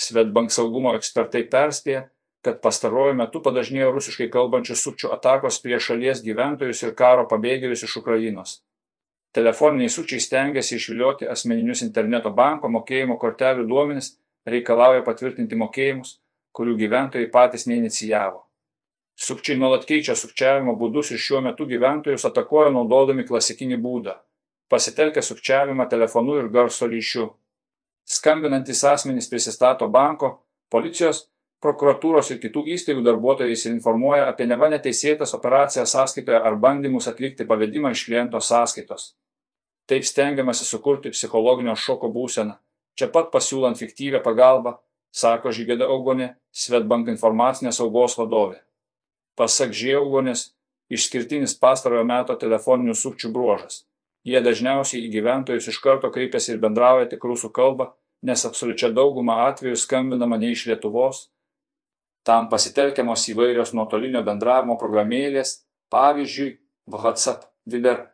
Svetbank saugumo ekspertai perspėja, kad pastaruoju metu padažnėjo rusiškai kalbančių sukčių atakos prieš šalies gyventojus ir karo pabėgėlius iš Ukrainos. Telefoniniai sukčiai stengiasi išvilioti asmeninius interneto banko mokėjimo kortelių duomenis, reikalauja patvirtinti mokėjimus, kurių gyventojai patys neinicijavo. Sukčiai nuolat keičia sukčiavimo būdus ir šiuo metu gyventojus atakuoja naudodami klasikinį būdą - pasitelkę sukčiavimą telefonu ir garso ryšiu. Skambinantis asmenys prisistato banko, policijos, prokuratūros ir kitų įstaigų darbuotojais ir informuoja apie neva neteisėtas operacijas sąskaitoje ar bandymus atlikti pavedimą iš kliento sąskaitos. Taip stengiamasi sukurti psichologinio šoko būseną, čia pat pasiūlant fiktyvę pagalbą, sako Žygėda Augonė, Svetbank informacinės saugos vadovė. Pasak Žiaugonės, išskirtinis pastarojo meto telefoninių sukčių bruožas. Jie dažniausiai į gyventojus iš karto kreipiasi ir bendrauja tik rusų kalbą, nes absoliučia dauguma atvejų skambinama ne iš Lietuvos. Tam pasitelkiamos įvairios nuotolinio bendravimo programėlės, pavyzdžiui, WhatsApp, Viber.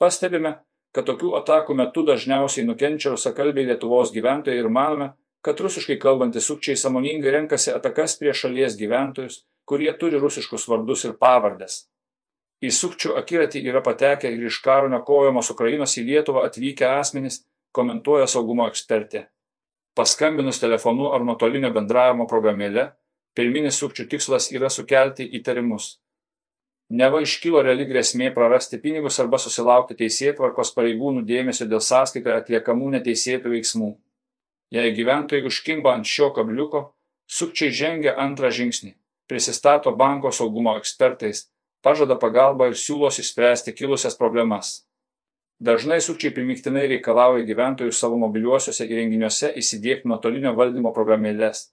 Pastebime, kad tokių atakų metu dažniausiai nukenčia rusakalbiai Lietuvos gyventojai ir manome, kad rusiškai kalbantys sukčiai samoningai renkasi atakas prieš šalies gyventojus, kurie turi rusiškus vardus ir pavardes. Į sukčių akiratį yra patekę ir iš karo nekojamos Ukrainos į Lietuvą atvykę asmenys, komentuoja saugumo ekspertė. Paskambinus telefonu ar nuotolinio bendravimo programėle, pirminis sukčių tikslas yra sukelti įtarimus. Neva iškilo reali grėsmė prarasti pinigus arba susilaukti teisėtvarkos pareigūnų dėmesio dėl sąskaitoje atliekamų neteisėtų veiksmų. Jei gyventojai užkimba ant šio kabliuko, sukčiai žengia antrą žingsnį prisistato banko saugumo ekspertais, pažada pagalbą ir siūlos išspręsti kilusias problemas. Dažnai sukčiai primiktinai reikalauja gyventojų savo mobiliuosiuose įrenginiuose įsidėkti nuotolinio valdymo programėlės,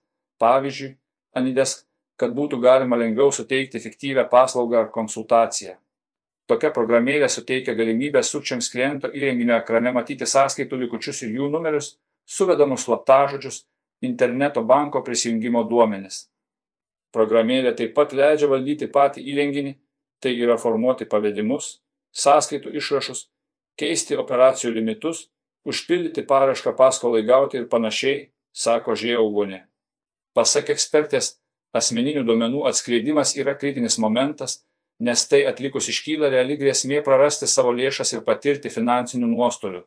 pavyzdžiui, Anidesk, kad būtų galima lengviau suteikti fiktyvę paslaugą ar konsultaciją. Tokia programėlė suteikia galimybę sukčiams kliento įrenginio ekrane matyti sąskaitų likučius ir jų numerius, suvedamus slaptažodžius, interneto banko prisijungimo duomenis. Programėlė taip pat leidžia valdyti patį įrenginį, tai yra formuoti pavedimus, sąskaitų išrašus, keisti operacijų limitus, užpildyti parašką paskolai gauti ir panašiai, sako Žieaugonė. Pasak ekspertės, asmeninių duomenų atskleidimas yra kritinis momentas, nes tai atlikus iškyla reali grėsmė prarasti savo lėšas ir patirti finansinių nuostolių.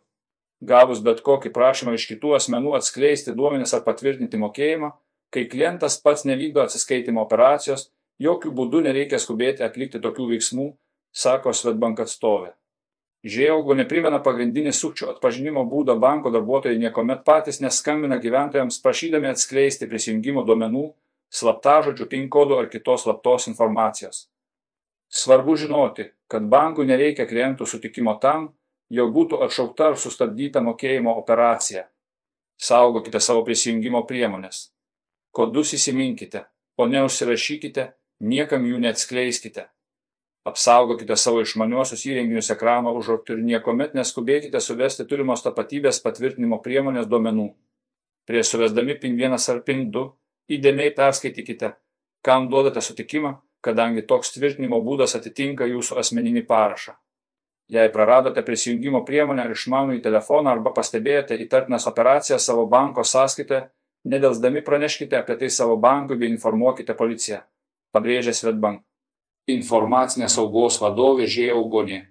Gavus bet kokį prašymą iš kitų asmenų atskleisti duomenis ar patvirtinti mokėjimą, kai klientas pats nevykdo atsiskaitimo operacijos, jokių būdų nereikia skubėti atlikti tokių veiksmų, sako Svetbank atstovė. Žieaugo neprimena pagrindinį sukčių atpažinimo būdą banko darbuotojai niekuomet patys neskambina gyventojams prašydami atskleisti prisijungimo duomenų, slaptažodžių, PIN kodų ar kitos slaptos informacijos. Svarbu žinoti, kad bankų nereikia klientų sutikimo tam, jog būtų atšaukta ar sustabdyta mokėjimo operacija. Saugokite savo prisijungimo priemonės kodus įsiminkite, o neužsirašykite, niekam jų neatskleiskite. Apsaugokite savo išmaniuosius įrenginius ekrano užraktų ir niekuomet neskubėkite suvesti turimos tapatybės patvirtinimo priemonės duomenų. Prieš suvesdami PIN 1 ar PIN 2 įdėmiai perskaitykite, kam duodate sutikimą, kadangi toks tvirtinimo būdas atitinka jūsų asmeninį parašą. Jei praradote prisijungimo priemonę ar išmanųjį telefoną arba pastebėjote įtartinas operacijas savo banko sąskaitoje, Nedelsdami praneškite apie tai savo bankui bei informuokite policiją, подвижя Светбанк. Информация со госводове же огоне.